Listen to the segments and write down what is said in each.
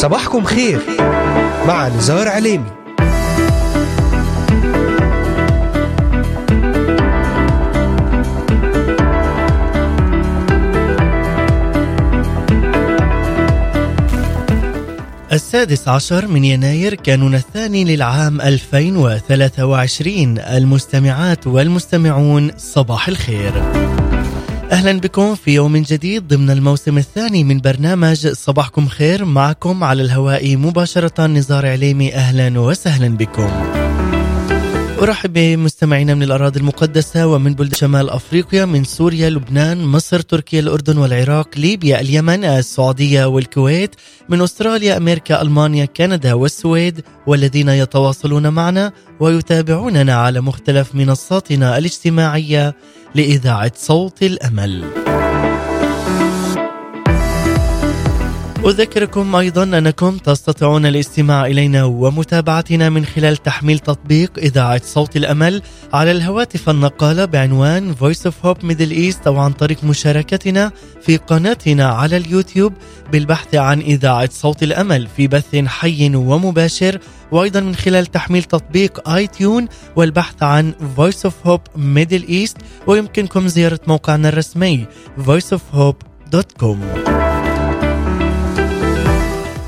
صباحكم خير مع نزار عليمي. السادس عشر من يناير كانون الثاني للعام 2023 المستمعات والمستمعون صباح الخير. أهلا بكم في يوم جديد ضمن الموسم الثاني من برنامج صباحكم خير معكم على الهواء مباشرة نزار عليمي أهلا وسهلا بكم. أرحب بمستمعينا من الأراضي المقدسة ومن بلدان شمال أفريقيا من سوريا لبنان مصر تركيا الأردن والعراق ليبيا اليمن السعودية والكويت من أستراليا أمريكا ألمانيا كندا والسويد والذين يتواصلون معنا ويتابعوننا على مختلف منصاتنا الاجتماعية لإذاعة صوت الأمل. أذكركم أيضا أنكم تستطيعون الاستماع إلينا ومتابعتنا من خلال تحميل تطبيق إذاعة صوت الأمل على الهواتف النقالة بعنوان Voice of Hope Middle East أو عن طريق مشاركتنا في قناتنا على اليوتيوب بالبحث عن إذاعة صوت الأمل في بث حي ومباشر وأيضا من خلال تحميل تطبيق آي تيون والبحث عن Voice of Hope Middle East ويمكنكم زيارة موقعنا الرسمي voiceofhope.com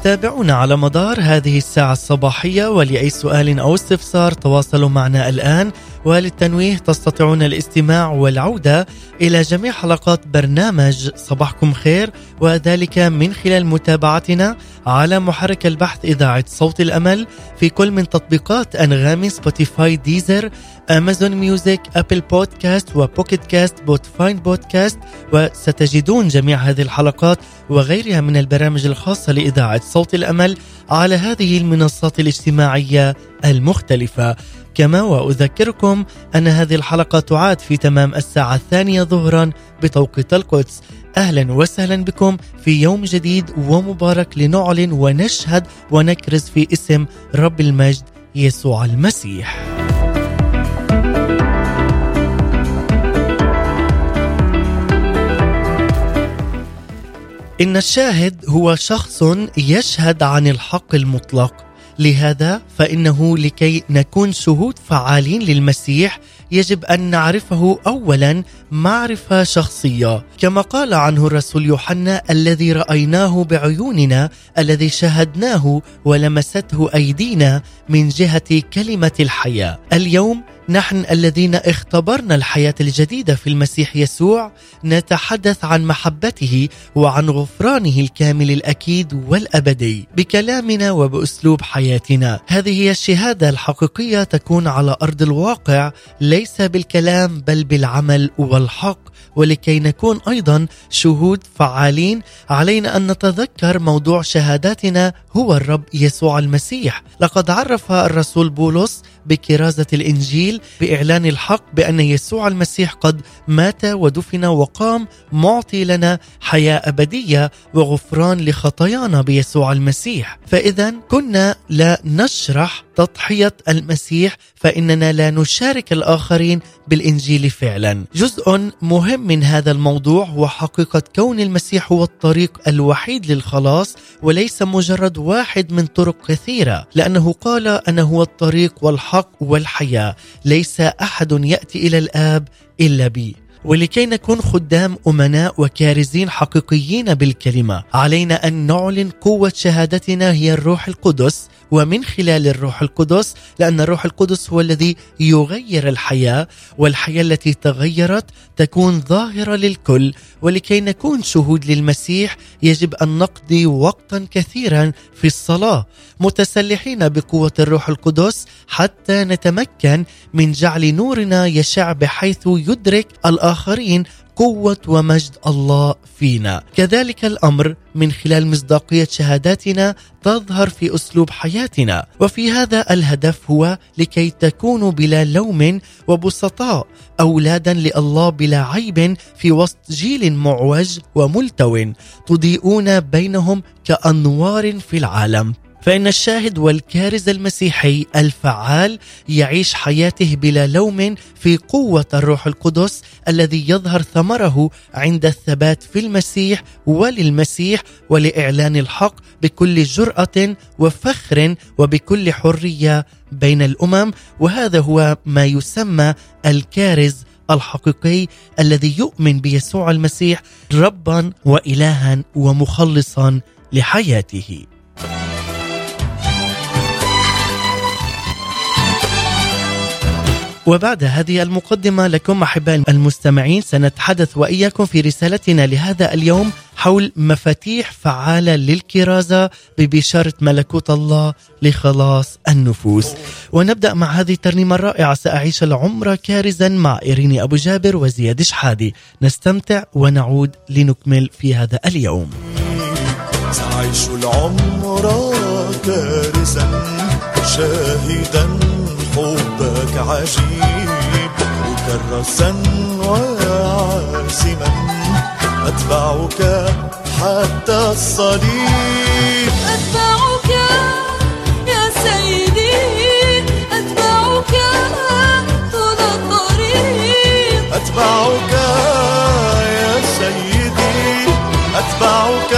تابعونا على مدار هذه الساعة الصباحية ولأي سؤال أو استفسار تواصلوا معنا الآن. وللتنويه تستطيعون الاستماع والعودة إلى جميع حلقات برنامج صباحكم خير وذلك من خلال متابعتنا على محرك البحث إذاعة صوت الأمل في كل من تطبيقات أنغامي Spotify Deezer Amazon Music Apple Podcast و Pocket Cast بوتفاين بودكاست وستجدون جميع هذه الحلقات وغيرها من البرامج الخاصة لإذاعة صوت الأمل على هذه المنصات الاجتماعية المختلفة. كما وأذكركم أن هذه الحلقة تعاد في تمام الساعة الثانية ظهرا بتوقيت القدس أهلا وسهلا بكم في يوم جديد ومبارك لنعلن ونشهد ونكرز في اسم رب المجد يسوع المسيح. إن الشاهد هو شخص يشهد عن الحق المطلق. لهذا فإنه لكي نكون شهود فعالين للمسيح يجب أن نعرفه اولا معرفة شخصية. كما قال عنه الرسول يوحنا الذي رأيناه بعيوننا الذي شاهدناه ولمسته أيدينا من جهة كلمة الحياة. اليوم نحن الذين اختبرنا الحياة الجديدة في المسيح يسوع نتحدث عن محبته وعن غفرانه الكامل الأكيد والأبدي بكلامنا وبأسلوب حياتنا. هذه هي الشهادة الحقيقية تكون على أرض الواقع ليس بالكلام بل بالعمل والحق. ولكي نكون أيضا شهود فعالين علينا أن نتذكر موضوع شهاداتنا هو الرب يسوع المسيح. لقد عرف الرسول بولس بكرازة الإنجيل بإعلان الحق بأن يسوع المسيح قد مات ودفن وقام معطي لنا حياة أبدية وغفران لخطايانا بيسوع المسيح. فإذا كنا لا نشرح تضحية المسيح فإننا لا نشارك الآخرين بالإنجيل فعلا. جزء مهم من هذا الموضوع هو حقيقة كون المسيح هو الطريق الوحيد للخلاص وليس مجرد واحد من طرق كثيرة لأنه قال أنا هو الطريق والحق والحياة. ليس أحد يأتي إلى الآب إلا بي. ولكي نكون خدام أمناء وكارزين حقيقيين بالكلمة. علينا أن نعلن قوة شهادتنا هي الروح القدس ومن خلال الروح القدس لأن الروح القدس هو الذي يغير الحياة والحياة التي تغيرت تكون ظاهرة للكل. ولكي نكون شهود للمسيح يجب أن نقضي وقتا كثيرا في الصلاة متسلحين بقوة الروح القدس حتى نتمكن من جعل نورنا يشع بحيث يدرك الآخرين قوة ومجد الله فينا. كذلك الأمر من خلال مصداقية شهاداتنا تظهر في أسلوب حياتنا. وفي هذا الهدف هو لكي تكونوا بلا لوم وبسطاء أولادا لله بلا عيب في وسط جيل معوج وملتو تضيئون بينهم كأنوار في العالم. فإن الشاهد والكارز المسيحي الفعال يعيش حياته بلا لوم في قوة الروح القدس الذي يظهر ثمره عند الثبات في المسيح وللمسيح ولإعلان الحق بكل جرأة وفخر وبكل حرية بين الأمم. وهذا هو ما يسمى الكارز الحقيقي الذي يؤمن بيسوع المسيح ربا والها ومخلصا لحياته. وبعد هذه المقدمة لكم أحباء المستمعين سنتحدث وإياكم في رسالتنا لهذا اليوم حول مفاتيح فعالة للكرازة ببشارة ملكوت الله لخلاص النفوس. ونبدأ مع هذه الترنيمة الرائعة. سأعيش العمر كارزا مع إيريني أبو جابر وزياد شحادي. نستمتع ونعود لنكمل في هذا اليوم. سأعيش العمر كارزا شاهدا حبك عجيب مكرسا وعازما أتبعك حتى الصليب. أتبعك يا سيدي أتبعك طول الطريق. أتبعك يا سيدي أتبعك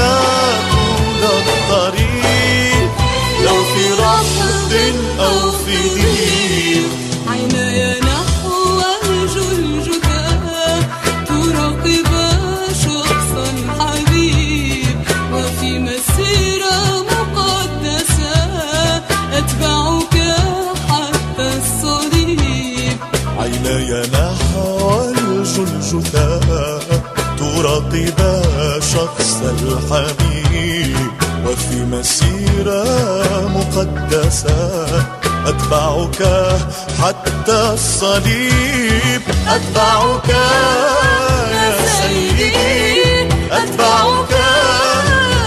الجلجثة تراقب شخص الحبيب وفي مسيرة مقدسة أتبعك حتى الصليب. أتبعك يا سيدي أتبعك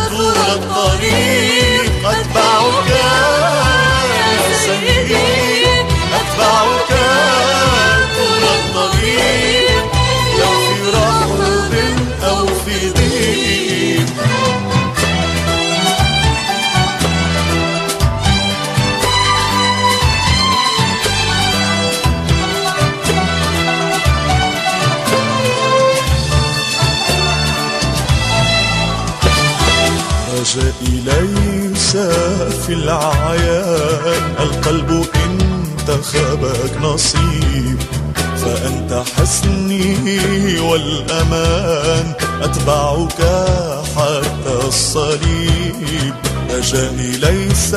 طول الطريق. في العيان القلب انتخبك نصيب. فأنت حسني والأمان أتبعك حتى الصليب. رجائي ليس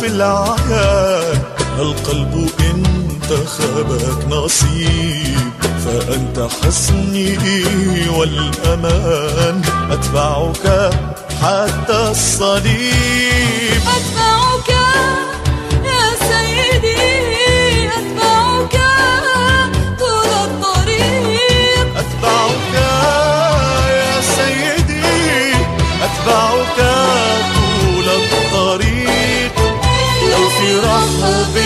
في العيان القلب انتخبك نصيب. فأنت حسني والأمان أتبعك حتى الصليب. أتبعك يا سيدي أتبعك طول الطريق. أتبعك يا سيدي أتبعك طول الطريق. لو في رحب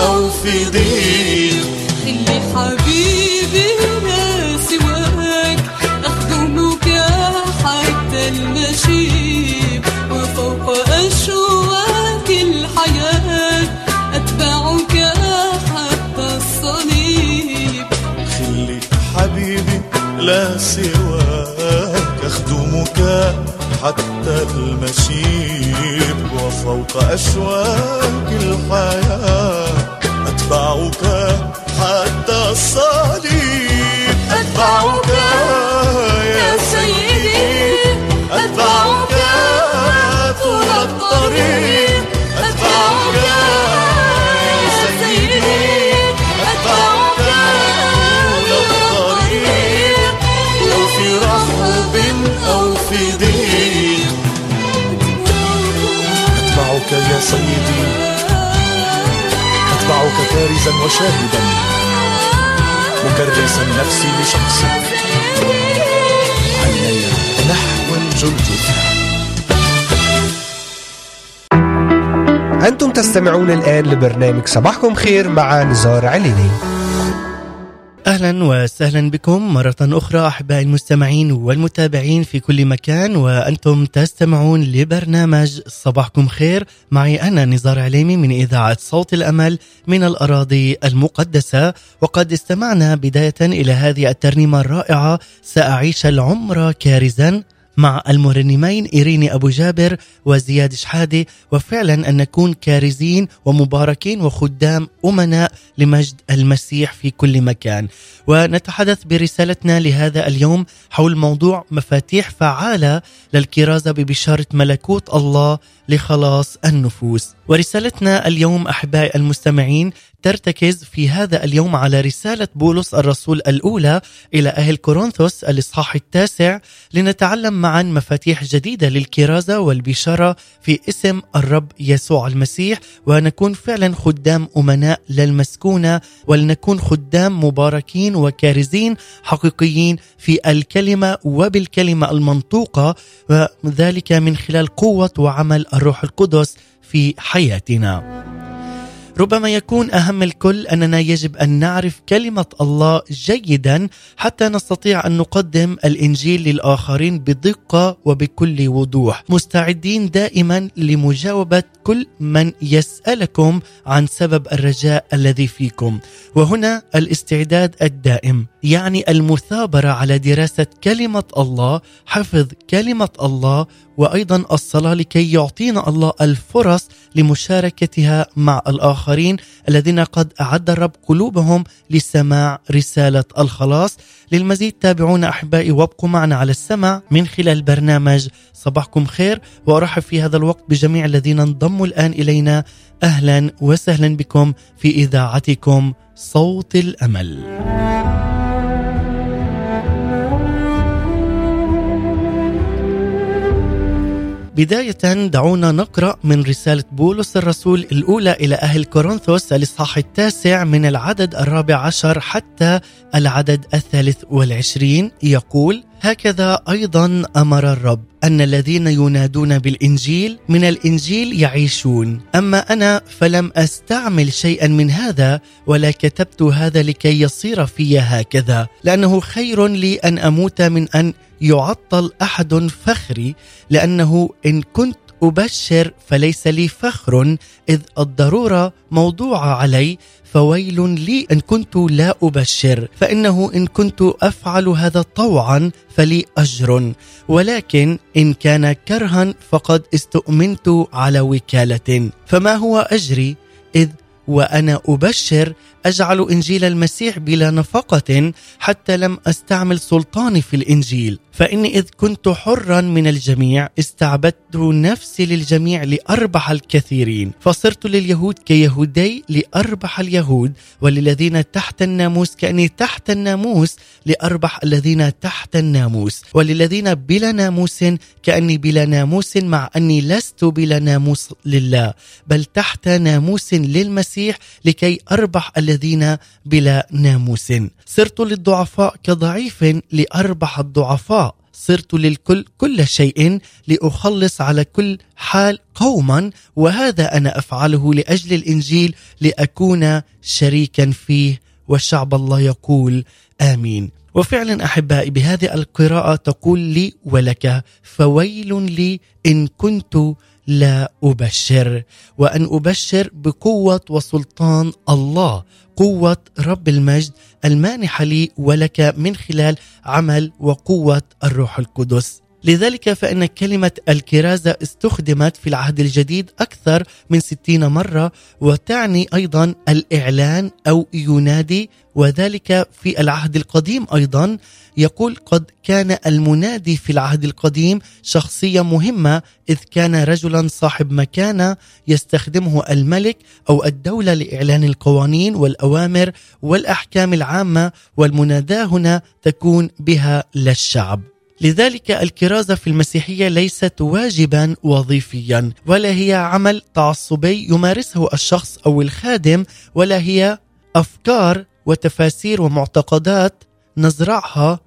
أو في ضيق اللي حبيبي سواك أخدمك حتى المشيب. وفوق أشواك الحياة أتبعك حتى الصليب. أتبعك سيدي أتبعك كارزا وشاهدا مكرسا نفسي لشخصك عيني نحو الجلجثة أنتم تستمعون الآن لبرنامج صباحكم خير مع نزار عليني. أهلا وسهلا بكم مرة أخرى أحبائي المستمعين والمتابعين في كل مكان وأنتم تستمعون لبرنامج صباحكم خير. معي أنا نزار عليمي من إذاعة صوت الأمل من الأراضي المقدسة. وقد استمعنا بداية إلى هذه الترنيمة الرائعة سأعيش العمر كارزا. مع المرنمين إيريني أبو جابر وزياد شحادة وفعلا أن نكون كارزين ومباركين وخدام أمناء لمجد المسيح في كل مكان. ونتحدث برسالتنا لهذا اليوم حول موضوع مفاتيح فعالة للكرازة ببشارة ملكوت الله لخلاص النفوس. ورسالتنا اليوم أحبائي المستمعين ترتكز في هذا اليوم على رسالة بولس الرسول الأولى إلى أهل كورنثوس الإصحاح التاسع لنتعلم معا مفاتيح جديدة للكرازة والبشارة في اسم الرب يسوع المسيح ونكون فعلا خدام أمناء للمسكونة ولنكون خدام مباركين وكارزين حقيقيين في الكلمة وبالكلمة المنطوقة وذلك من خلال قوة وعمل الروح القدس في حياتنا. ربما يكون أهم الكل أننا يجب أن نعرف كلمة الله جيدا حتى نستطيع أن نقدم الإنجيل للآخرين بدقة وبكل وضوح، مستعدين دائما لمجاوبة كل من يسألكم عن سبب الرجاء الذي فيكم، وهنا الاستعداد الدائم، يعني المثابرة على دراسة كلمة الله، حفظ كلمة الله وأيضا الصلاة لكي يعطينا الله الفرص لمشاركتها مع الآخرين الذين قد أعد الرب قلوبهم لسماع رسالة الخلاص للمزيد تابعونا أحبائي وابقوا معنا على السمع من خلال برنامج صباحكم خير وأرحب في هذا الوقت بجميع الذين انضموا الآن إلينا أهلا وسهلا بكم في إذاعتكم صوت الأمل. بداية دعونا نقرأ من رسالة بولس الرسول الأولى إلى أهل كورنثوس الإصحاح التاسع من العدد الرابع عشر حتى العدد الثالث والعشرين. يقول هكذا أيضا أمر الرب أن الذين ينادون بالإنجيل من الإنجيل يعيشون. أما أنا فلم أستعمل شيئا من هذا ولا كتبت هذا لكي يصير في هكذا. لأنه خير لي أن أموت من أن يعطل أحد فخري لأنه إن كنت أبشر فليس لي فخر إذ الضرورة موضوعة علي فويل لي إن كنت لا أبشر فإنه إن كنت أفعل هذا طوعا فلي أجر ولكن إن كان كرها فقد استؤمنت على وكالة. فما هو أجري؟ إذ وأنا أبشر أجعل إنجيل المسيح بلا نفقة حتى لم أستعمل سلطاني في الإنجيل. فإني إذ كنت حرا من الجميع استعبدت نفسي للجميع لأربح الكثيرين. فصرت لليهود كيهودي لأربح اليهود وللذين تحت الناموس كأني تحت الناموس لأربح الذين تحت الناموس. وللذين بلا ناموس كأني بلا ناموس مع أني لست بلا ناموس لله بل تحت ناموس للمسيح لكي أربح الذين بلا ناموس. صرت للضعفاء كضعيف لأربح الضعفاء. صرت للكل كل شيء لأخلص على كل حال قوما وهذا أنا أفعله لأجل الإنجيل لأكون شريكا فيه وشعب الله يقول آمين. وفعلا أحبائي بهذه القراءة تقول لي ولك فويل لي إن كنت لا أبشر وأن أبشر بقوة وسلطان الله قوة رب المجد المانحة لي ولك من خلال عمل وقوة الروح القدس. لذلك فإن كلمة الكرازة استخدمت في العهد الجديد أكثر من ستين مرة وتعني أيضا الإعلان أو ينادي وذلك في العهد القديم أيضا. يقول قد كان المنادي في العهد القديم شخصية مهمة إذ كان رجلا صاحب مكانة يستخدمه الملك أو الدولة لإعلان القوانين والأوامر والأحكام العامة والمناداة هنا تكون بها للشعب. لذلك الكرازة في المسيحية ليست واجبا وظيفيا ولا هي عمل تعصبي يمارسه الشخص أو الخادم ولا هي أفكار وتفاسير ومعتقدات نزرعها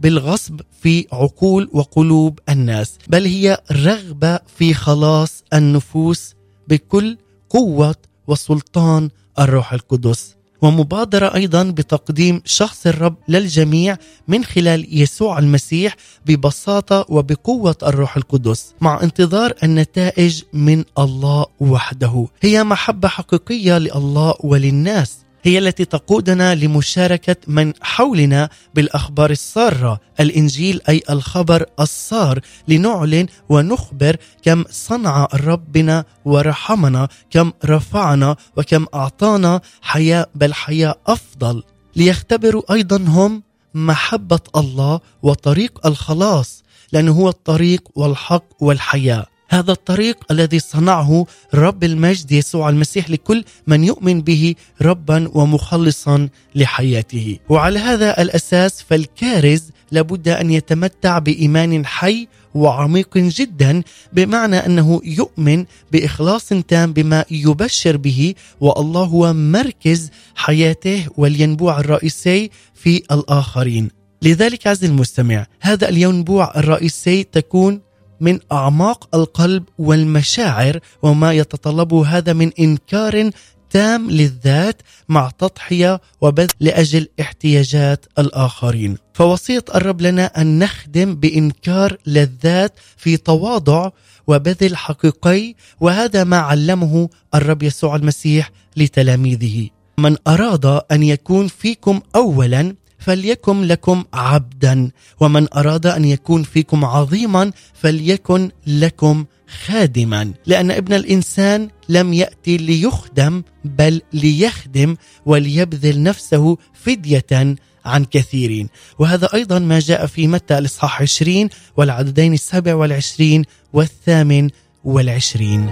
بالغصب في عقول وقلوب الناس بل هي رغبة في خلاص النفوس بكل قوة وسلطان الروح القدس. ومبادرة أيضا بتقديم شخص الرب للجميع من خلال يسوع المسيح ببساطة وبقوة الروح القدس مع انتظار النتائج من الله وحده. هي محبة حقيقية لله وللناس. هي التي تقودنا لمشاركة من حولنا بالأخبار السارة الإنجيل أي الخبر السار لنعلن ونخبر كم صنع الرب بنا ورحمنا كم رفعنا وكم أعطانا حياة بل حياة أفضل. ليختبروا أيضا هم محبة الله وطريق الخلاص لأنه هو الطريق والحق والحياة. هذا الطريق الذي صنعه رب المجد يسوع المسيح لكل من يؤمن به ربا ومخلصا لحياته. وعلى هذا الأساس فالكارز لابد أن يتمتع بإيمان حي وعميق جدا بمعنى أنه يؤمن بإخلاص تام بما يبشر به والله هو مركز حياته والينبوع الرئيسي في الآخرين. لذلك عز المستمع هذا الينبوع الرئيسي تكون من أعماق القلب والمشاعر وما يتطلبه هذا من إنكار تام للذات مع تضحية وبذل لأجل احتياجات الآخرين. فوصيه الرب لنا أن نخدم بإنكار للذات في تواضع وبذل حقيقي وهذا ما علمه الرب يسوع المسيح لتلاميذه. من أراد أن يكون فيكم اولا فليكن لكم عبدا ومن أراد أن يكون فيكم عظيما فليكن لكم خادما. لأن ابن الإنسان لم يأتي ليخدم بل ليخدم وليبذل نفسه فدية عن كثيرين. وهذا أيضا ما جاء في متى الإصحاح 20 والعددين السابع والعشرين والثامن والعشرين.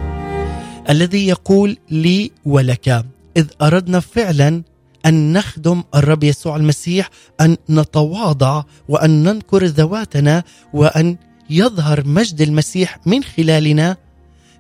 الذي يقول لي ولك إذ أردنا فعلا أن نخدم الرب يسوع المسيح أن نتواضع وأن ننكر ذواتنا وأن يظهر مجد المسيح من خلالنا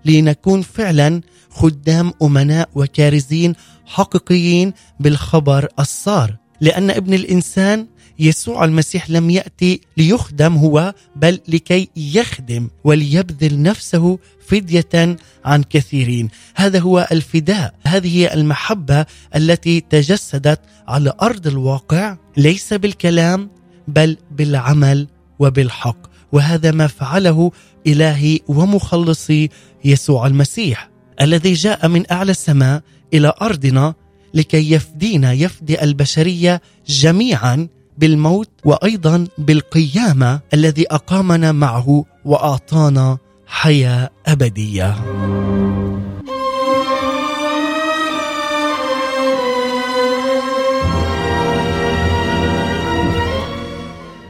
لنكون فعلا خدام أمناء وكارزين حقيقيين بالخبر الصار. لأن ابن الإنسان يسوع المسيح لم يأتي ليخدم هو بل لكي يخدم وليبذل نفسه فدية عن كثيرين. هذا هو الفداء هذه هي المحبة التي تجسدت على أرض الواقع ليس بالكلام بل بالعمل وبالحق. وهذا ما فعله إلهي ومخلصي يسوع المسيح الذي جاء من أعلى السماء إلى أرضنا لكي يفدينا يفدي البشرية جميعا بالموت وأيضا بالقيامة الذي أقامنا معه وأعطانا حياة أبدية.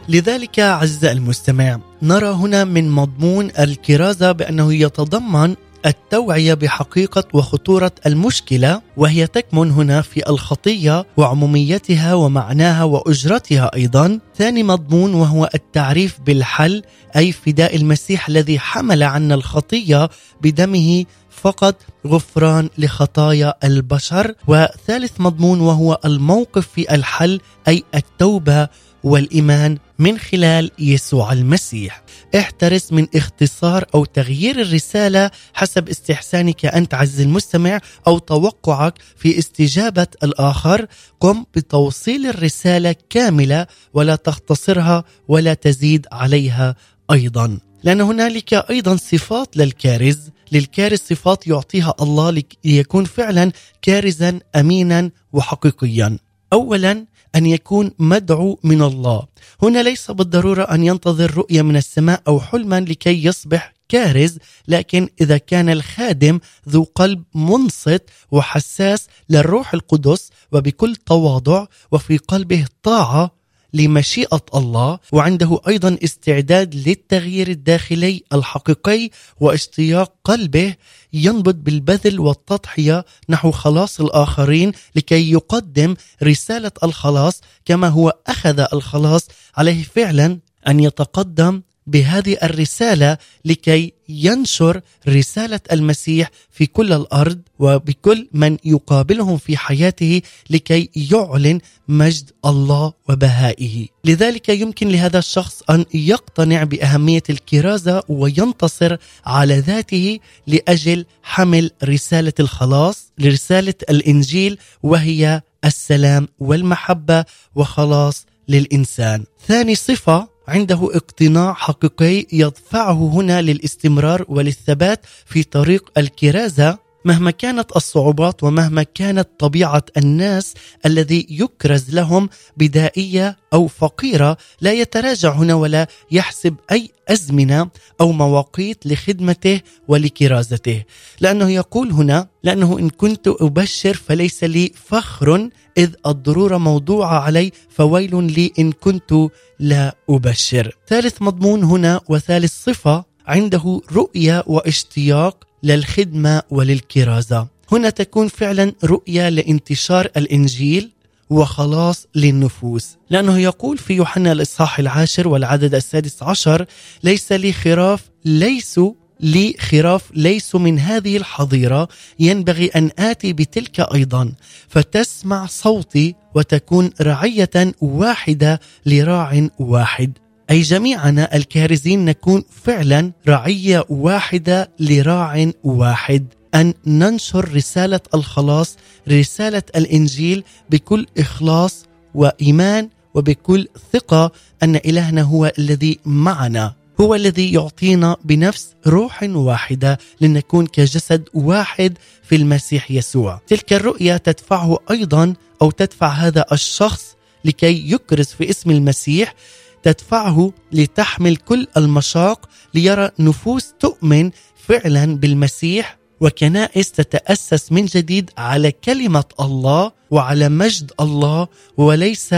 لذلك عز المستمع نرى هنا من مضمون الكرازة بأنه يتضمن التوعية بحقيقة وخطورة المشكلة وهي تكمن هنا في الخطية وعموميتها ومعناها وأجرتها أيضا. ثاني مضمون وهو التعريف بالحل أي فداء المسيح الذي حمل عنا الخطية بدمه فقط غفران لخطايا البشر. وثالث مضمون وهو الموقف في الحل أي التوبة والإيمان من خلال يسوع المسيح. احترس من اختصار أو تغيير الرسالة حسب استحسانك أنت عز المستمع أو توقعك في استجابة الآخر. قم بتوصيل الرسالة كاملة ولا تختصرها ولا تزيد عليها أيضا. لأن هنالك أيضا صفات للكارز. للكارز صفات يعطيها الله ليكون فعلا كارزا امينا وحقيقيا. اولا أن يكون مدعو من الله. هنا ليس بالضرورة أن ينتظر رؤية من السماء أو حلما لكي يصبح كارز لكن إذا كان الخادم ذو قلب منصت وحساس للروح القدس وبكل تواضع وفي قلبه طاعة لمشيئة الله وعنده أيضا استعداد للتغيير الداخلي الحقيقي واشتياق قلبه ينبض بالبذل والتضحية نحو خلاص الآخرين لكي يقدم رسالة الخلاص كما هو أخذ الخلاص عليه فعلا أن يتقدم بهذه الرسالة لكي ينشر رسالة المسيح في كل الأرض وبكل من يقابلهم في حياته لكي يعلن مجد الله وبهائه. لذلك يمكن لهذا الشخص أن يقتنع بأهمية الكرازة وينتصر على ذاته لأجل حمل رسالة الخلاص لرساله الإنجيل وهي السلام والمحبة وخلاص للإنسان. ثاني صفة عنده اقتناع حقيقي يدفعه هنا للاستمرار وللثبات في طريق الكرازة. مهما كانت الصعوبات ومهما كانت طبيعة الناس الذي يكرز لهم بدائية أو فقيرة لا يتراجع هنا ولا يحسب أي أزمنة أو مواقيت لخدمته ولكرازته. لأنه يقول هنا لأنه إن كنت أبشر فليس لي فخر إذ الضروره موضوعة علي فويل لي إن كنت لا أبشر. ثالث مضمون هنا وثالث صفة عنده رؤية واشتياق للخدمة وللكرازة. هنا تكون فعلا رؤية لانتشار الإنجيل وخلاص للنفوس. لأنه يقول في يوحنا الإصحاح العاشر والعدد السادس عشر ليس لي خراف ليسوا لي خراف ليسوا من هذه الحظيرة. ينبغي أن آتي بتلك أيضا. فتسمع صوتي وتكون رعية واحدة لراع واحد. أي جميعنا الكارزين نكون فعلا رعية واحدة لراع واحد. أن ننشر رسالة الخلاص رسالة الإنجيل بكل إخلاص وإيمان وبكل ثقة أن إلهنا هو الذي معنا هو الذي يعطينا بنفس روح واحدة لنكون كجسد واحد في المسيح يسوع. تلك الرؤية تدفعه أيضا أو تدفع هذا الشخص لكي يكرز في اسم المسيح تدفعه لتحمل كل المشاق ليرى نفوس تؤمن فعلا بالمسيح. وكنائس تتأسس من جديد على كلمة الله وعلى مجد الله وليس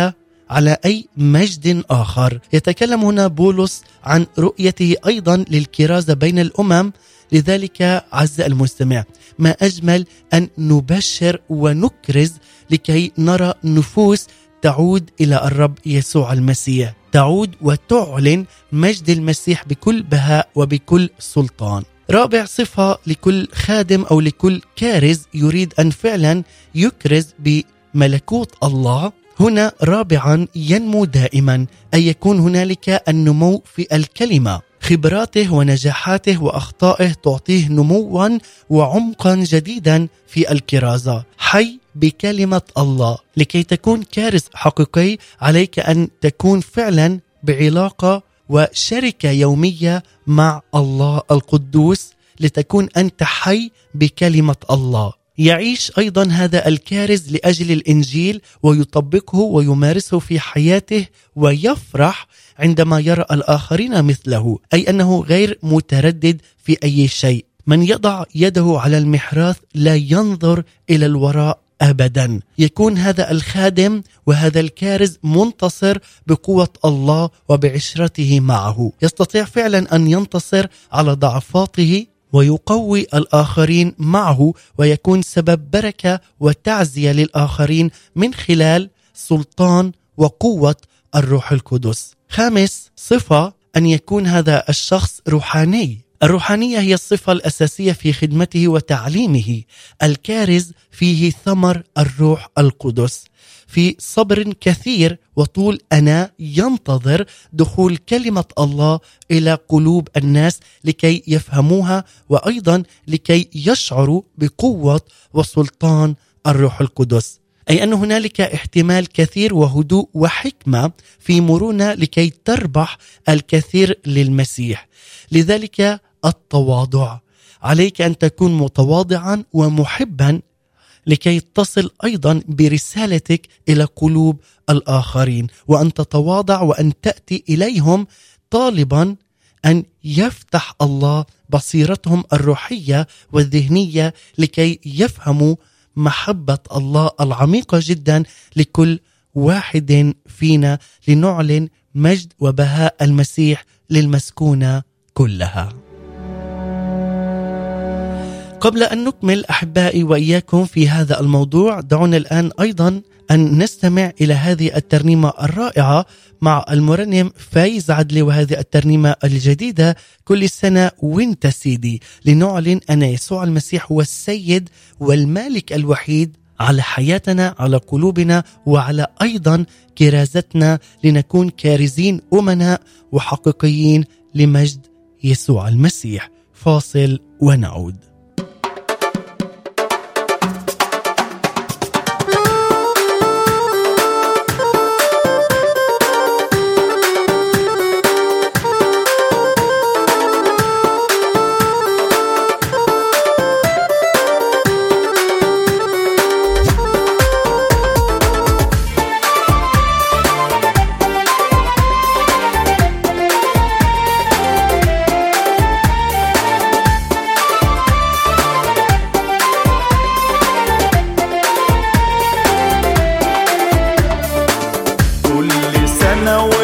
على أي مجد آخر. يتكلم هنا بولس عن رؤيته أيضا للكرازة بين الأمم. لذلك عز المستمع ما أجمل أن نبشر ونكرز لكي نرى نفوس تعود إلى الرب يسوع المسيح. تعود وتعلن مجد المسيح بكل بهاء وبكل سلطان. رابع صفة لكل خادم أو لكل كارز يريد أن فعلا يكرز بملكوت الله. هنا رابعا ينمو دائما أي يكون هنالك النمو في الكلمة. خبراته ونجاحاته وأخطائه تعطيه نموا وعمقا جديدا في الكرازة. حي بكلمة الله لكي تكون كارث حقيقي عليك أن تكون فعلا بعلاقة وشركة يومية مع الله القدوس لتكون أنت حي بكلمة الله. يعيش أيضا هذا الكارز لأجل الإنجيل ويطبقه ويمارسه في حياته ويفرح عندما يرى الآخرين مثله أي أنه غير متردد في أي شيء. من يضع يده على المحراث لا ينظر إلى الوراء. ابدا يكون هذا الخادم وهذا الكارز منتصر بقوة الله وبعشرته معه يستطيع فعلا أن ينتصر على ضعفاته ويقوي الآخرين معه ويكون سبب بركة وتعزية للآخرين من خلال سلطان وقوة الروح القدس. خامس صفة أن يكون هذا الشخص روحاني. الروحانية هي الصفة الأساسية في خدمته وتعليمه. الكارز فيه ثمر الروح القدس. في صبر كثير وطول أنا ينتظر دخول كلمة الله إلى قلوب الناس لكي يفهموها وأيضا لكي يشعروا بقوة وسلطان الروح القدس أي أن هنالك احتمال كثير وهدوء وحكمة في مرونة لكي تربح الكثير للمسيح لذلك التواضع عليك أن تكون متواضعا ومحبا لكي تصل أيضا برسالتك إلى قلوب الآخرين وأن تتواضع وأن تأتي إليهم طالبا أن يفتح الله بصيرتهم الروحية والذهنية لكي يفهموا محبة الله العميقة جدا لكل واحد فينا لنعلن مجد وبهاء المسيح للمسكونة كلها. قبل أن نكمل أحبائي وإياكم في هذا الموضوع دعونا الآن أيضا أن نستمع إلى هذه الترنيمة الرائعة مع المرنم فايز عدلي وهذه الترنيمة الجديدة كل سنة وانت سيدي. لنعلن أن يسوع المسيح هو السيد والمالك الوحيد على حياتنا على قلوبنا وعلى أيضا كرازتنا لنكون كارزين امناء وحقيقيين لمجد يسوع المسيح. فاصل ونعود. know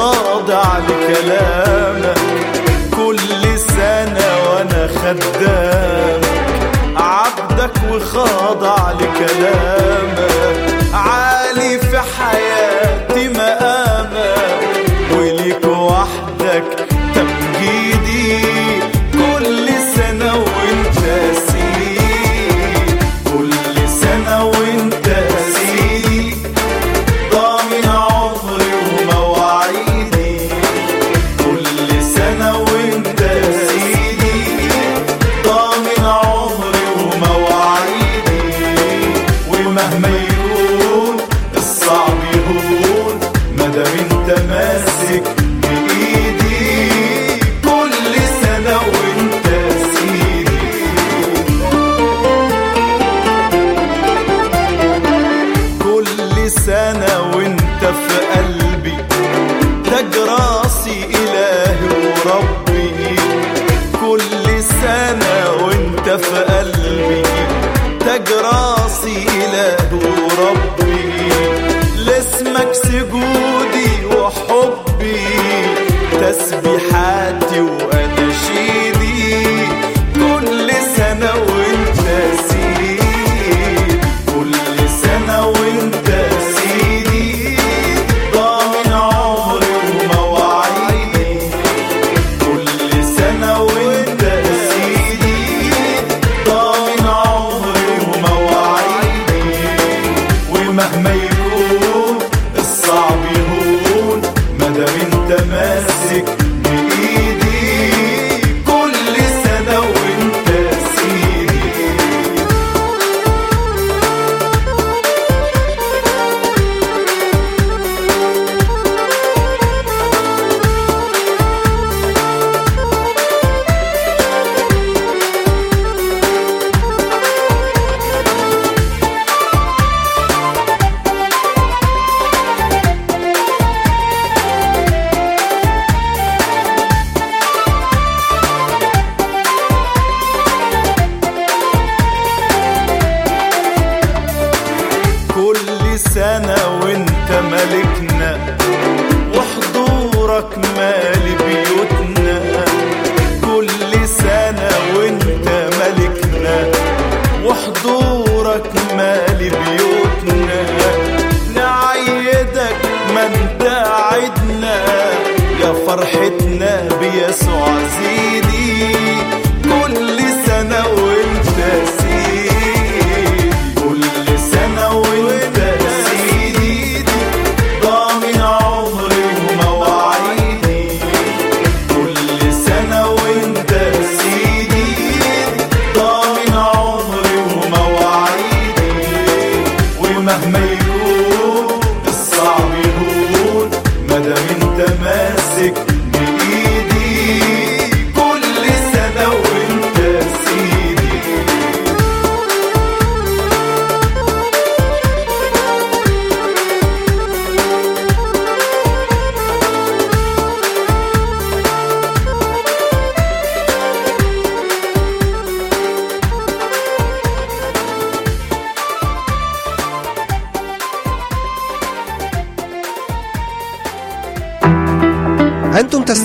وخاضع لكلامك كل سنة وأنا خدامك عبدك وخاضع لكلامك. سنة وانت في sozinho.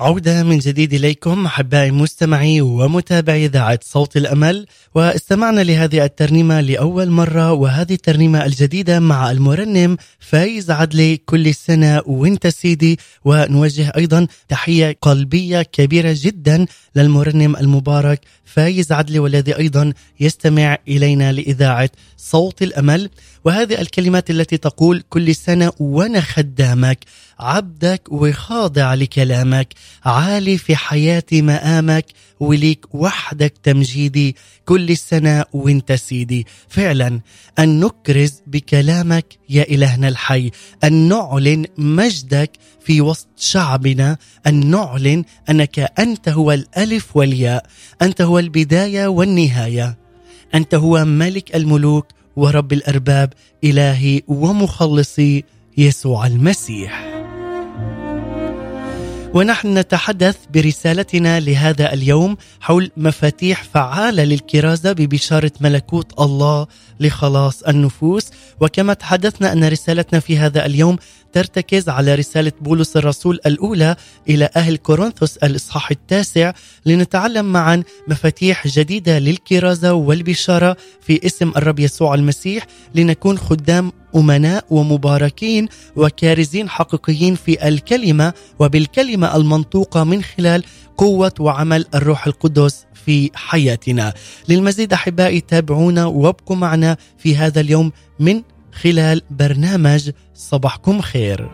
عودة من جديد إليكم أحبائي مستمعي ومتابعي إذاعة صوت الأمل واستمعنا لهذه الترنيمة لأول مرة وهذه الترنيمة الجديدة مع المرنم فايز عدلي كل سنة وانت سيدي ونوجه أيضا تحية قلبية كبيرة جدا للمرنم المبارك فايز عدلي والذي أيضا يستمع إلينا لإذاعة صوت الأمل. وهذه الكلمات التي تقول كل سنة وأنا خدامك. عبدك وخاضع لكلامك عالي في حياتي مقامك وليك وحدك تمجيدي كل سنة وانت سيدي. فعلا أن نكرز بكلامك يا إلهنا الحي أن نعلن مجدك في وسط شعبنا أن نعلن أنك أنت هو الألف والياء أنت هو البداية والنهاية. أنت هو ملك الملوك ورب الأرباب إلهي ومخلصي يسوع المسيح. ونحن نتحدث برسالتنا لهذا اليوم حول مفاتيح فعالة للكرازة ببشارة ملكوت الله لخلاص النفوس. وكما تحدثنا أن رسالتنا في هذا اليوم ترتكز على رسالة بولس الرسول الأولى إلى أهل كورنثوس الإصحاح التاسع لنتعلم معا مفاتيح جديدة للكرازة والبشارة في اسم الرب يسوع المسيح لنكون خدام أمناء ومباركين وكارزين حقيقيين في الكلمة وبالكلمة المنطوقة من خلال قوة وعمل الروح القدس في حياتنا. للمزيد أحبائي تابعونا وابقوا معنا في هذا اليوم من خلال برنامج صباحكم خير.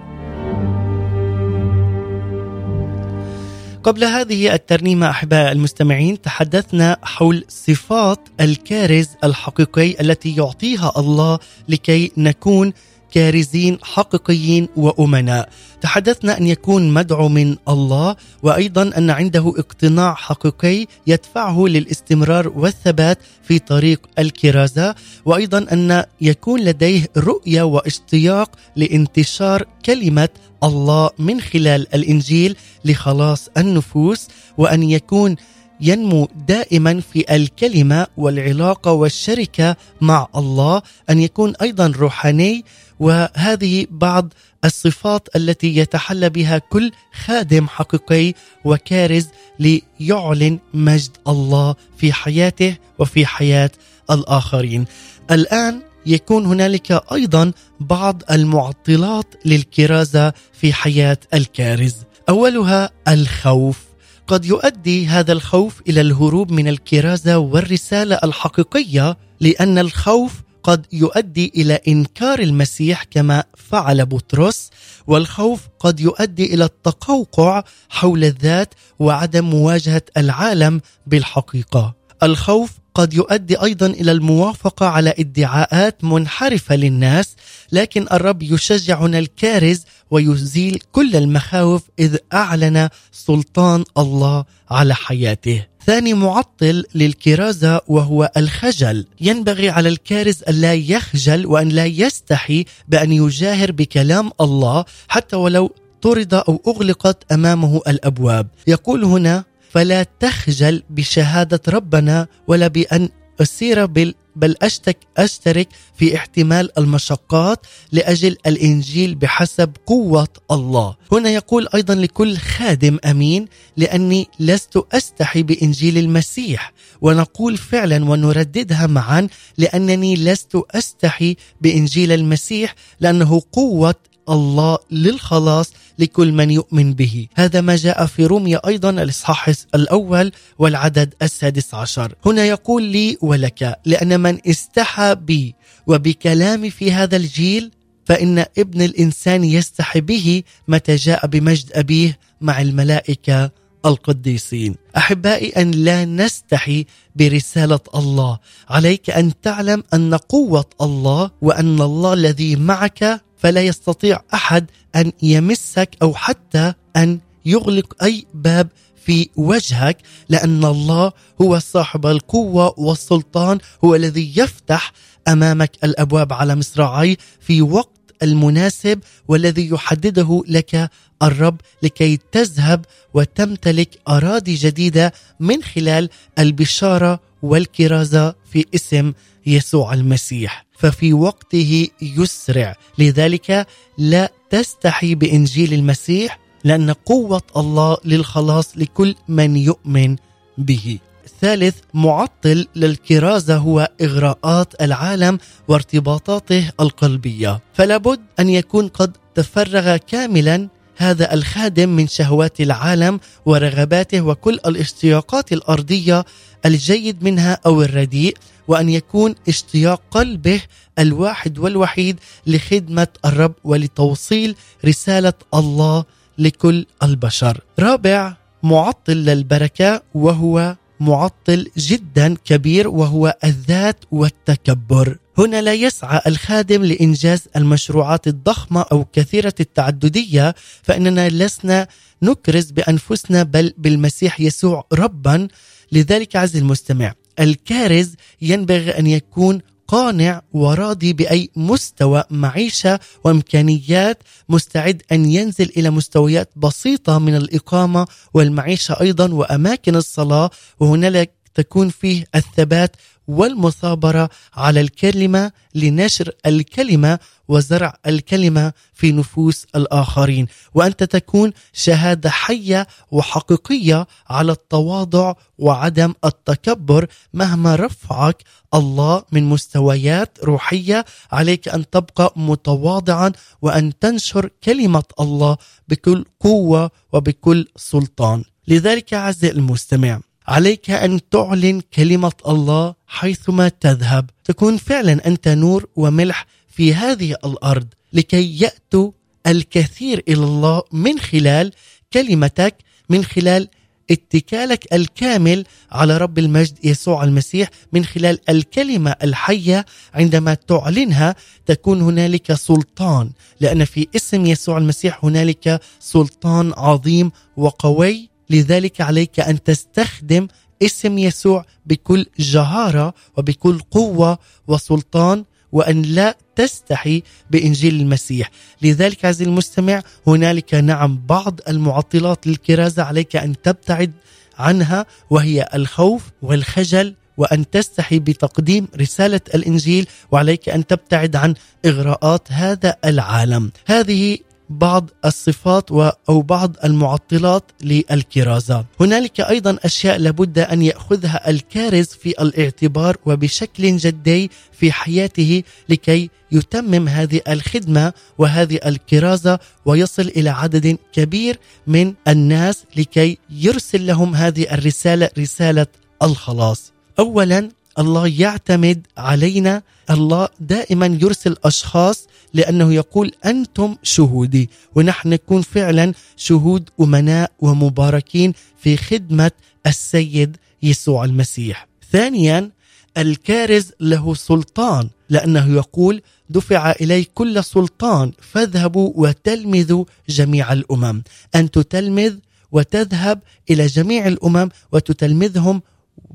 قبل هذه الترنيمة أحباء المستمعين تحدثنا حول صفات الكارز الحقيقي التي يعطيها الله لكي نكون كارزين حقيقيين وأمناء. تحدثنا أن يكون مدعو من الله وأيضا أن عنده اقتناع حقيقي يدفعه للاستمرار والثبات في طريق الكرازة. وأيضا أن يكون لديه رؤية واشتياق لانتشار كلمة الله من خلال الإنجيل لخلاص النفوس وأن يكون ينمو دائما في الكلمة والعلاقة والشركة مع الله أن يكون أيضا روحاني وهذه بعض الصفات التي يتحلى بها كل خادم حقيقي وكارز ليعلن مجد الله في حياته وفي حياة الآخرين. الآن يكون هنالك أيضا بعض المعطلات للكرازة في حياة الكارز. أولها الخوف. قد يؤدي هذا الخوف إلى الهروب من الكرازة والرسالة الحقيقية لأن الخوف قد يؤدي إلى إنكار المسيح كما فعل بطرس والخوف قد يؤدي إلى التقوقع حول الذات وعدم مواجهة العالم بالحقيقة. الخوف قد يؤدي أيضا إلى الموافقة على ادعاءات منحرفة للناس لكن الرب يشجعنا الكارز ويزيل كل المخاوف إذ أعلن سلطان الله على حياته. ثاني معطل للكرازة وهو الخجل. ينبغي على الكارز أن لا يخجل وأن لا يستحي بأن يجاهر بكلام الله حتى ولو طرد أو أغلقت أمامه الأبواب. يقول هنا فلا تخجل بشهادة ربنا ولا بأن أسير بال بل أشتك أشترك في احتمال المشقات لأجل الإنجيل بحسب قوة الله. هنا يقول أيضا لكل خادم أمين لأني لست أستحي بإنجيل المسيح. ونقول فعلا ونرددها معا لأنني لست أستحي بإنجيل المسيح لأنه قوة الله للخلاص لكل من يؤمن به. هذا ما جاء في روميا أيضا الإصحاح الأول والعدد السادس عشر. هنا يقول لي ولك لأن من استحى بي وبكلامي في هذا الجيل فإن ابن الإنسان يستحي به متى جاء بمجد أبيه مع الملائكة القديسين. أحبائي أن لا نستحي برسالة الله. عليك أن تعلم أن قوة الله وأن الله الذي معك فلا يستطيع أحد أن يمسك أو حتى أن يغلق أي باب في وجهك لأن الله هو صاحب القوة والسلطان هو الذي يفتح أمامك الأبواب على مصراعي في وقت المناسب والذي يحدده لك الرب لكي تذهب وتمتلك أراضي جديدة من خلال البشارة والكرازة في اسم يسوع المسيح. ففي وقته يسرع. لذلك لا تستحي بإنجيل المسيح لأن قوة الله للخلاص لكل من يؤمن به. الثالث معطل للكرازة هو إغراءات العالم وارتباطاته القلبية. فلا بد أن يكون قد تفرغ كاملا هذا الخادم من شهوات العالم ورغباته وكل الاشتياقات الأرضية الجيد منها أو الرديء. وأن يكون اشتياق قلبه الواحد والوحيد لخدمة الرب ولتوصيل رسالة الله لكل البشر. رابع معطل للبركة وهو معطل جدا كبير وهو الذات والتكبر هنا لا يسعى الخادم لإنجاز المشروعات الضخمة أو كثيرة التعددية فإننا لسنا نكرز بأنفسنا بل بالمسيح يسوع ربا لذلك عز المستمع الكارز ينبغي أن يكون قانع وراضي بأي مستوى معيشة وإمكانيات مستعد أن ينزل إلى مستويات بسيطة من الإقامة والمعيشة أيضا وأماكن الصلاة وهنالك تكون فيه الثبات والمثابرة على الكلمة لنشر الكلمة وزرع الكلمة في نفوس الآخرين وأنت تكون شهادة حية وحقيقية على التواضع وعدم التكبر مهما رفعك الله من مستويات روحية. عليك أن تبقى متواضعا وأن تنشر كلمة الله بكل قوة وبكل سلطان. لذلك أعزائي المستمع عليك أن تعلن كلمة الله حيثما تذهب. تكون فعلا أنت نور وملح في هذه الأرض لكي يأتوا الكثير إلى الله من خلال كلمتك من خلال اتكالك الكامل على رب المجد يسوع المسيح من خلال الكلمة الحية عندما تعلنها تكون هنالك سلطان لأن في اسم يسوع المسيح هنالك سلطان عظيم وقوي. لذلك عليك أن تستخدم اسم يسوع بكل جهارة وبكل قوة وسلطان. وأن لا تستحي بإنجيل المسيح، لذلك عزيزي المستمع هنالك نعم بعض المعطلات للكرازة عليك أن تبتعد عنها وهي الخوف والخجل وأن تستحي بتقديم رسالة الإنجيل وعليك أن تبتعد عن إغراءات هذا العالم. هذه بعض الصفات و- أو بعض المعطلات للكرازة. هنالك أيضا أشياء لابد أن يأخذها الكارز في الاعتبار وبشكل جدي في حياته لكي يتمم هذه الخدمة وهذه الكرازة ويصل إلى عدد كبير من الناس لكي يرسل لهم هذه الرسالة رسالة الخلاص. اولا الله يعتمد علينا الله دائما يرسل أشخاص لأنه يقول أنتم شهودي ونحن نكون فعلا شهود أمناء ومباركين في خدمة السيد يسوع المسيح. ثانيا الكارز له سلطان لأنه يقول دفع إلي كل سلطان فاذهبوا وتلمذوا جميع الأمم أن تتلمذ وتذهب إلى جميع الأمم وتتلمذهم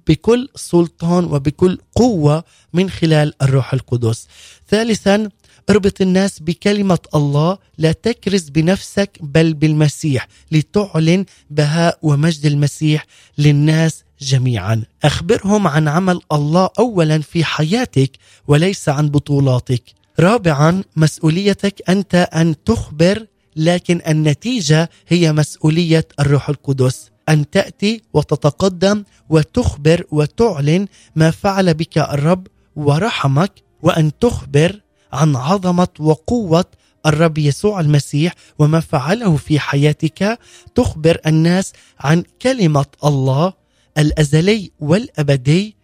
بكل سلطان وبكل قوة من خلال الروح القدس. ثالثا اربط الناس بكلمة الله لا تكرز بنفسك بل بالمسيح لتعلن بهاء ومجد المسيح للناس جميعا. أخبرهم عن عمل الله اولا في حياتك وليس عن بطولاتك. رابعا مسؤوليتك أنت أن تخبر لكن النتيجة هي مسؤولية الروح القدس. أن تأتي وتتقدم وتخبر وتعلن ما فعل بك الرب ورحمك وأن تخبر عن عظمة وقوة الرب يسوع المسيح وما فعله في حياتك تخبر الناس عن كلمة الله الأزلي والأبدي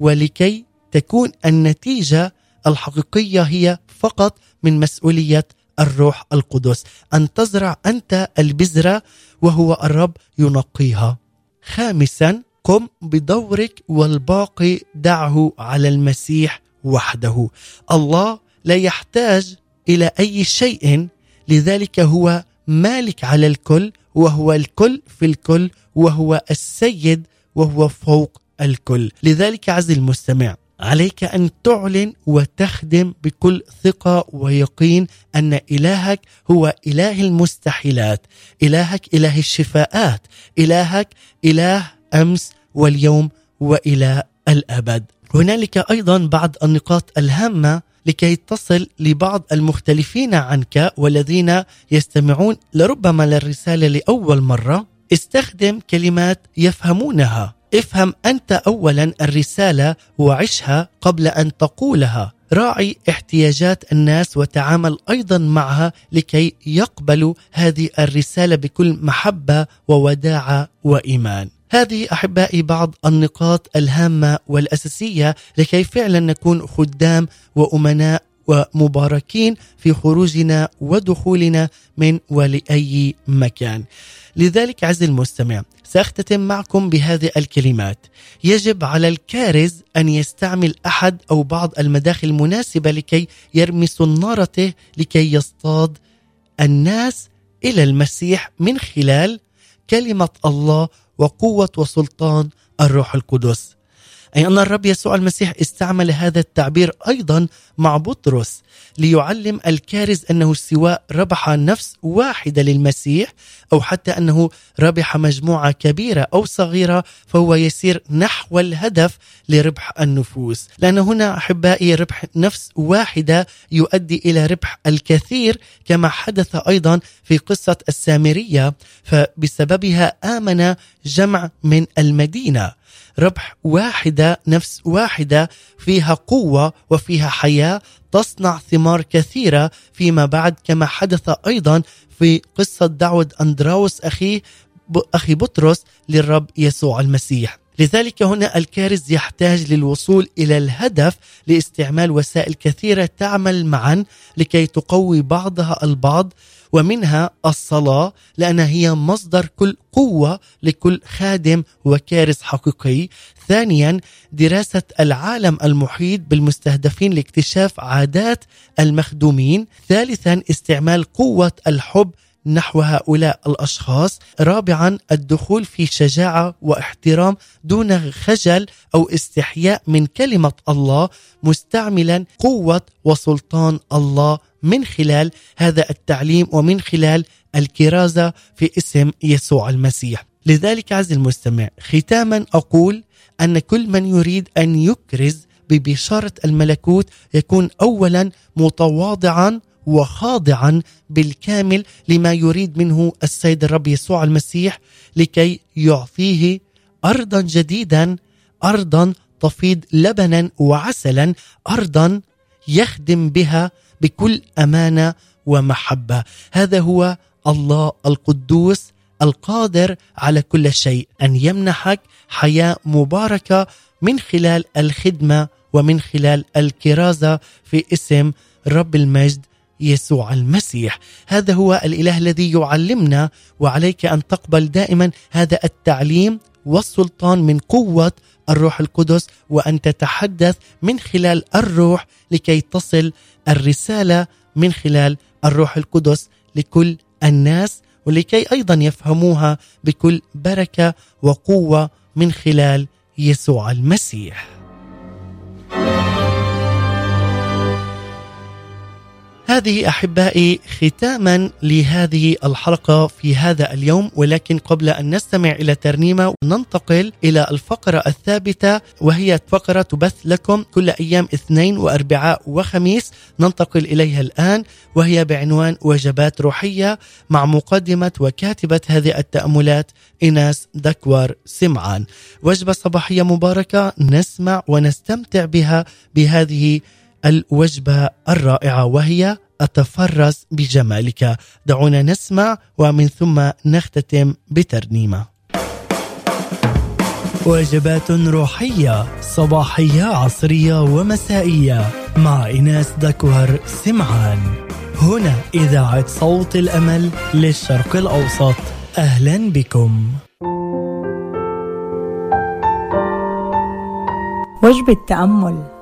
ولكي تكون النتيجة الحقيقية هي فقط من مسؤولية الروح القدس أن تزرع أنت البذرة وهو الرب ينقيها. خامسا قم بدورك والباقي دعه على المسيح وحده. الله لا يحتاج إلى أي شيء لذلك هو مالك على الكل وهو الكل في الكل وهو السيد وهو فوق الكل. لذلك عزيزي المستمع عليك أن تعلن وتخدم بكل ثقة ويقين أن إلهك هو إله المستحيلات، إلهك إله الشفاءات، إلهك إله أمس واليوم وإلى الأبد. هنالك أيضا بعض النقاط الهامة لكي تصل لبعض المختلفين عنك والذين يستمعون لربما للرسالة لأول مرة. استخدم كلمات يفهمونها. افهم أنت اولا الرسالة وعشها قبل أن تقولها. راعي احتياجات الناس وتعامل أيضا معها لكي يقبلوا هذه الرسالة بكل محبة ووداعة وإيمان. هذه أحبائي بعض النقاط الهامة والأساسية لكي فعلا نكون خدام وأمناء ومباركين في خروجنا ودخولنا من ولأي مكان. لذلك عز المستمع سأختتم معكم بهذه الكلمات يجب على الكارز أن يستعمل أحد أو بعض المداخل المناسبة لكي يرمي صنارته لكي يصطاد الناس إلى المسيح من خلال كلمة الله وقوة وسلطان الروح القدس. أي أن الرب يسوع المسيح استعمل هذا التعبير أيضا مع بطرس ليعلم الكارز أنه سواء ربح نفس واحدة للمسيح أو حتى أنه ربح مجموعة كبيرة أو صغيرة فهو يسير نحو الهدف لربح النفوس. لأن هنا أحبائي ربح نفس واحدة يؤدي إلى ربح الكثير كما حدث أيضا في قصة السامرية فبسببها آمن جمع من المدينة. ربح واحدة نفس واحدة فيها قوة وفيها حياة تصنع ثمار كثيرة فيما بعد. كما حدث أيضا في قصة دعوة أندراوس أخيه أخي بطرس للرب يسوع المسيح. لذلك هنا الكارز يحتاج للوصول إلى الهدف لاستعمال وسائل كثيرة تعمل معا لكي تقوي بعضها البعض. ومنها الصلاة لانها هي مصدر كل قوة لكل خادم وكارز حقيقي. ثانيا دراسة العالم المحيط بالمستهدفين لاكتشاف عادات المخدومين. ثالثا استعمال قوة الحب نحو هؤلاء الأشخاص. رابعا الدخول في شجاعة واحترام دون خجل أو استحياء من كلمة الله مستعملا قوة وسلطان الله من خلال هذا التعليم ومن خلال الكرازة في اسم يسوع المسيح. لذلك عز المستمع ختاما أقول أن كل من يريد أن يكرز ببشارة الملكوت يكون اولا متواضعا وخاضعا بالكامل لما يريد منه السيد الرب يسوع المسيح لكي يعطيه ارضا جديدا ارضا تفيض لبنا وعسلا ارضا يخدم بها بكل أمانة ومحبة. هذا هو الله القدوس القادر على كل شيء أن يمنحك حياة مباركة من خلال الخدمة ومن خلال الكرازة في اسم رب المجد يسوع المسيح. هذا هو الإله الذي يعلمنا وعليك أن تقبل دائما هذا التعليم والسلطان من قوة الروح القدس وأن تتحدث من خلال الروح لكي تصل الرسالة من خلال الروح القدس لكل الناس ولكي أيضا يفهموها بكل بركة وقوة من خلال يسوع المسيح. هذه أحبائي ختاما لهذه الحلقة في هذا اليوم ولكن قبل أن نستمع إلى ترنيمة ننتقل إلى الفقرة الثابتة وهي فقرة تبث لكم كل أيام اثنين واربعاء وخميس. ننتقل إليها الآن وهي بعنوان وجبات روحية مع مقدمة وكاتبة هذه التأملات ايناس دكوار سمعان. وجبة صباحية مباركة نسمع ونستمتع بها بهذه الوجبة الرائعة وهي أتفرس بجمالك. دعونا نسمع ومن ثم نختتم بترنيمة. وجبات روحية صباحية عصرية ومسائية. مع ايناس دكوهر سمعان. هنا إذاعة صوت الأمل للشرق الأوسط. أهلا بكم. وجبة تأمل.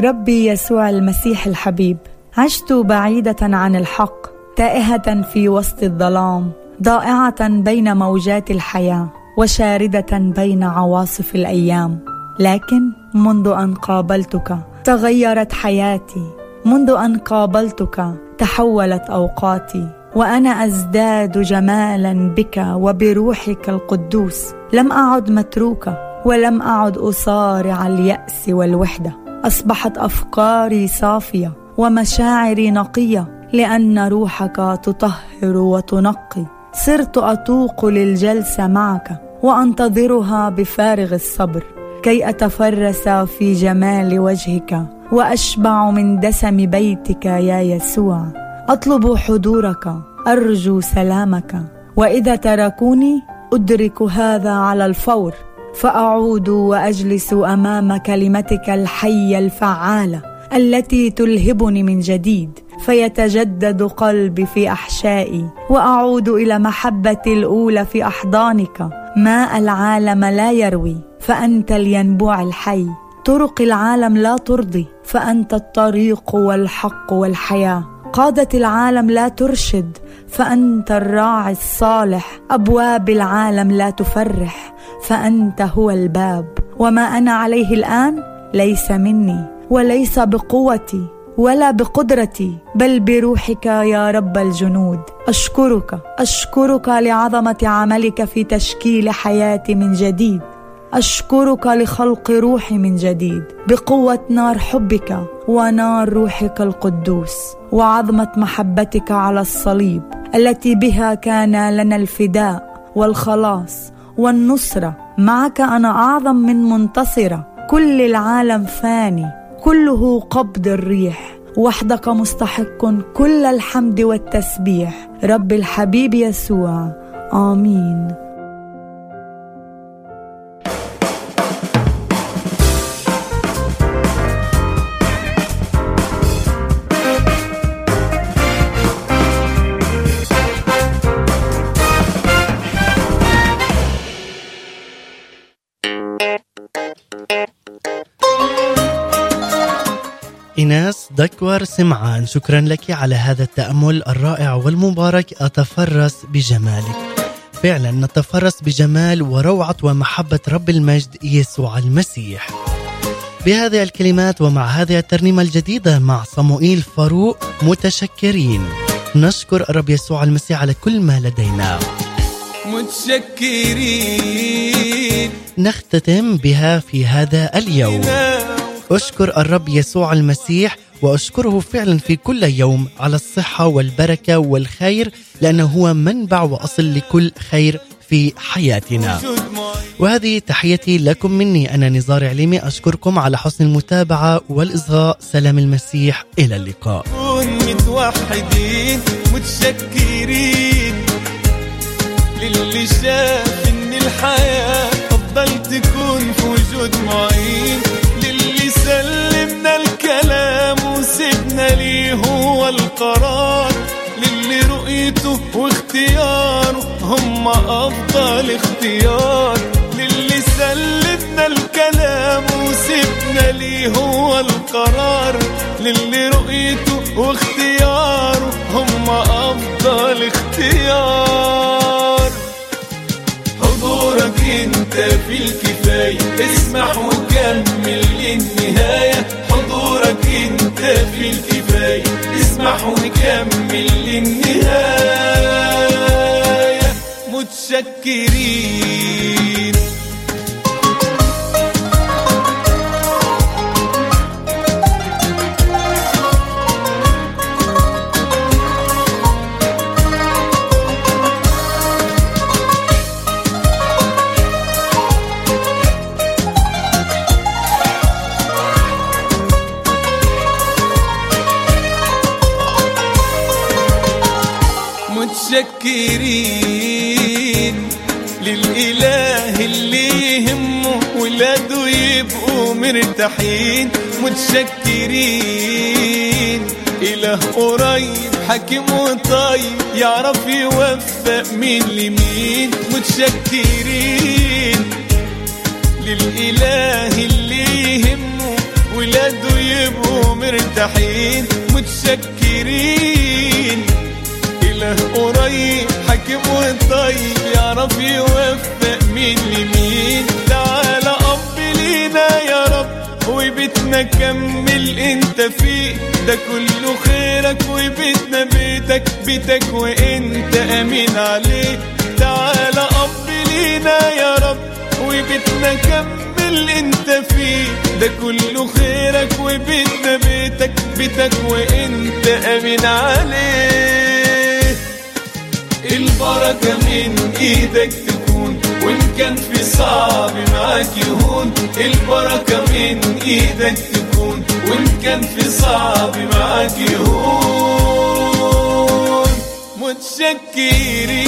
ربي يسوع المسيح الحبيب عشت بعيدة عن الحق تائهة في وسط الظلام ضائعة بين موجات الحياة وشاردة بين عواصف الأيام. لكن منذ أن قابلتك تغيرت حياتي منذ أن قابلتك تحولت أوقاتي وأنا أزداد جمالا بك وبروحك القدوس. لم أعد متروكة ولم أعد أصارع اليأس والوحدة. أصبحت أفكاري صافية ومشاعري نقية لأن روحك تطهر وتنقي. صرت أتوق للجلسة معك وأنتظرها بفارغ الصبر. كي أتفرس في جمال وجهك وأشبع من دسم بيتك يا يسوع. أطلب حضورك أرجو سلامك وإذا تركوني أدرك هذا على الفور. فأعود وأجلس أمام كلمتك الحية الفعالة التي تلهبني من جديد فيتجدد قلبي في أحشائي وأعود إلى محبتي الأولى في أحضانك. ماء العالم لا يروي فأنت الينبوع الحي. طرق العالم لا ترضي فأنت الطريق والحق والحياة. قادة العالم لا ترشد فأنت الراعي الصالح. أبواب العالم لا تفرح فأنت هو الباب. وما أنا عليه الآن ليس مني وليس بقوتي ولا بقدرتي بل بروحك يا رب الجنود. أشكرك أشكرك لعظمة عملك في تشكيل حياتي من جديد. أشكرك لخلق روحي من جديد بقوة نار حبك. ونار روحك القدوس وعظمة محبتك على الصليب التي بها كان لنا الفداء والخلاص والنصرة. معك أنا أعظم من منتصرة. كل العالم فاني كله قبض الريح. وحدك مستحق كل الحمد والتسبيح. رب الحبيب يسوع آمين. إيناس دكور سمعان. شكرا لك على هذا التأمل الرائع والمبارك. أتفرس بجمالك. فعلا نتفرس بجمال وروعة ومحبة رب المجد يسوع المسيح. بهذه الكلمات ومع هذه الترنيمة الجديدة مع صموئيل فاروق متشكرين. نشكر الرب يسوع المسيح على كل ما لدينا. متشكرين. نختتم بها في هذا اليوم. أشكر الرب يسوع المسيح وأشكره فعلا في كل يوم على الصحة والبركة والخير لأنه هو منبع وأصل لكل خير في حياتنا. وهذه تحيتي لكم مني أنا نزار عليمي أشكركم على حسن المتابعة والإصغاء. سلام المسيح إلى اللقاء. متوحدين متشكرين للي شاف إن الحياة افضل تكون في وجود معين. سلمنا الكلام وسيبنا ليه هو القرار. للي رؤيته واختياره هم أفضل اختيار. للي سلمنا الكلام وسيبنا ليه هو القرار. للي رؤيته واختياره هم أفضل اختيار. حضورك انت في الكفاية. اسمح وكمل للنهاية. حضورك انت في الكفاية. اسمح وكمل للنهاية. متشكرين. متشكرين للإله اللي يهمه ولاده يبقوا مرتاحين. متشكرين. إله قريب حكيم وطيب يعرف يوفق مين لمين. متشكرين للإله اللي يهمه ولاده يبقوا مرتاحين. متشكرين. إله قريب. حكيم وطيب يعرف يوفق مين لمين. تعالى أب لينا يا رب وبيتنا كمل أنت فيه ده كله خيرك وبيتنا بيتك بيتك وأنت آمين عليه. تعالى أب لينا يا رب وبيتنا كمل أنت فيه ده كله خيرك وبيتنا بيتك بيتك وأنت آمين عليه. البركة من إيدك تكون وإن كان في صعب معاك يهون. البركة من إيدك تكون وإن كان في صعب معاك يهون. متشكرين.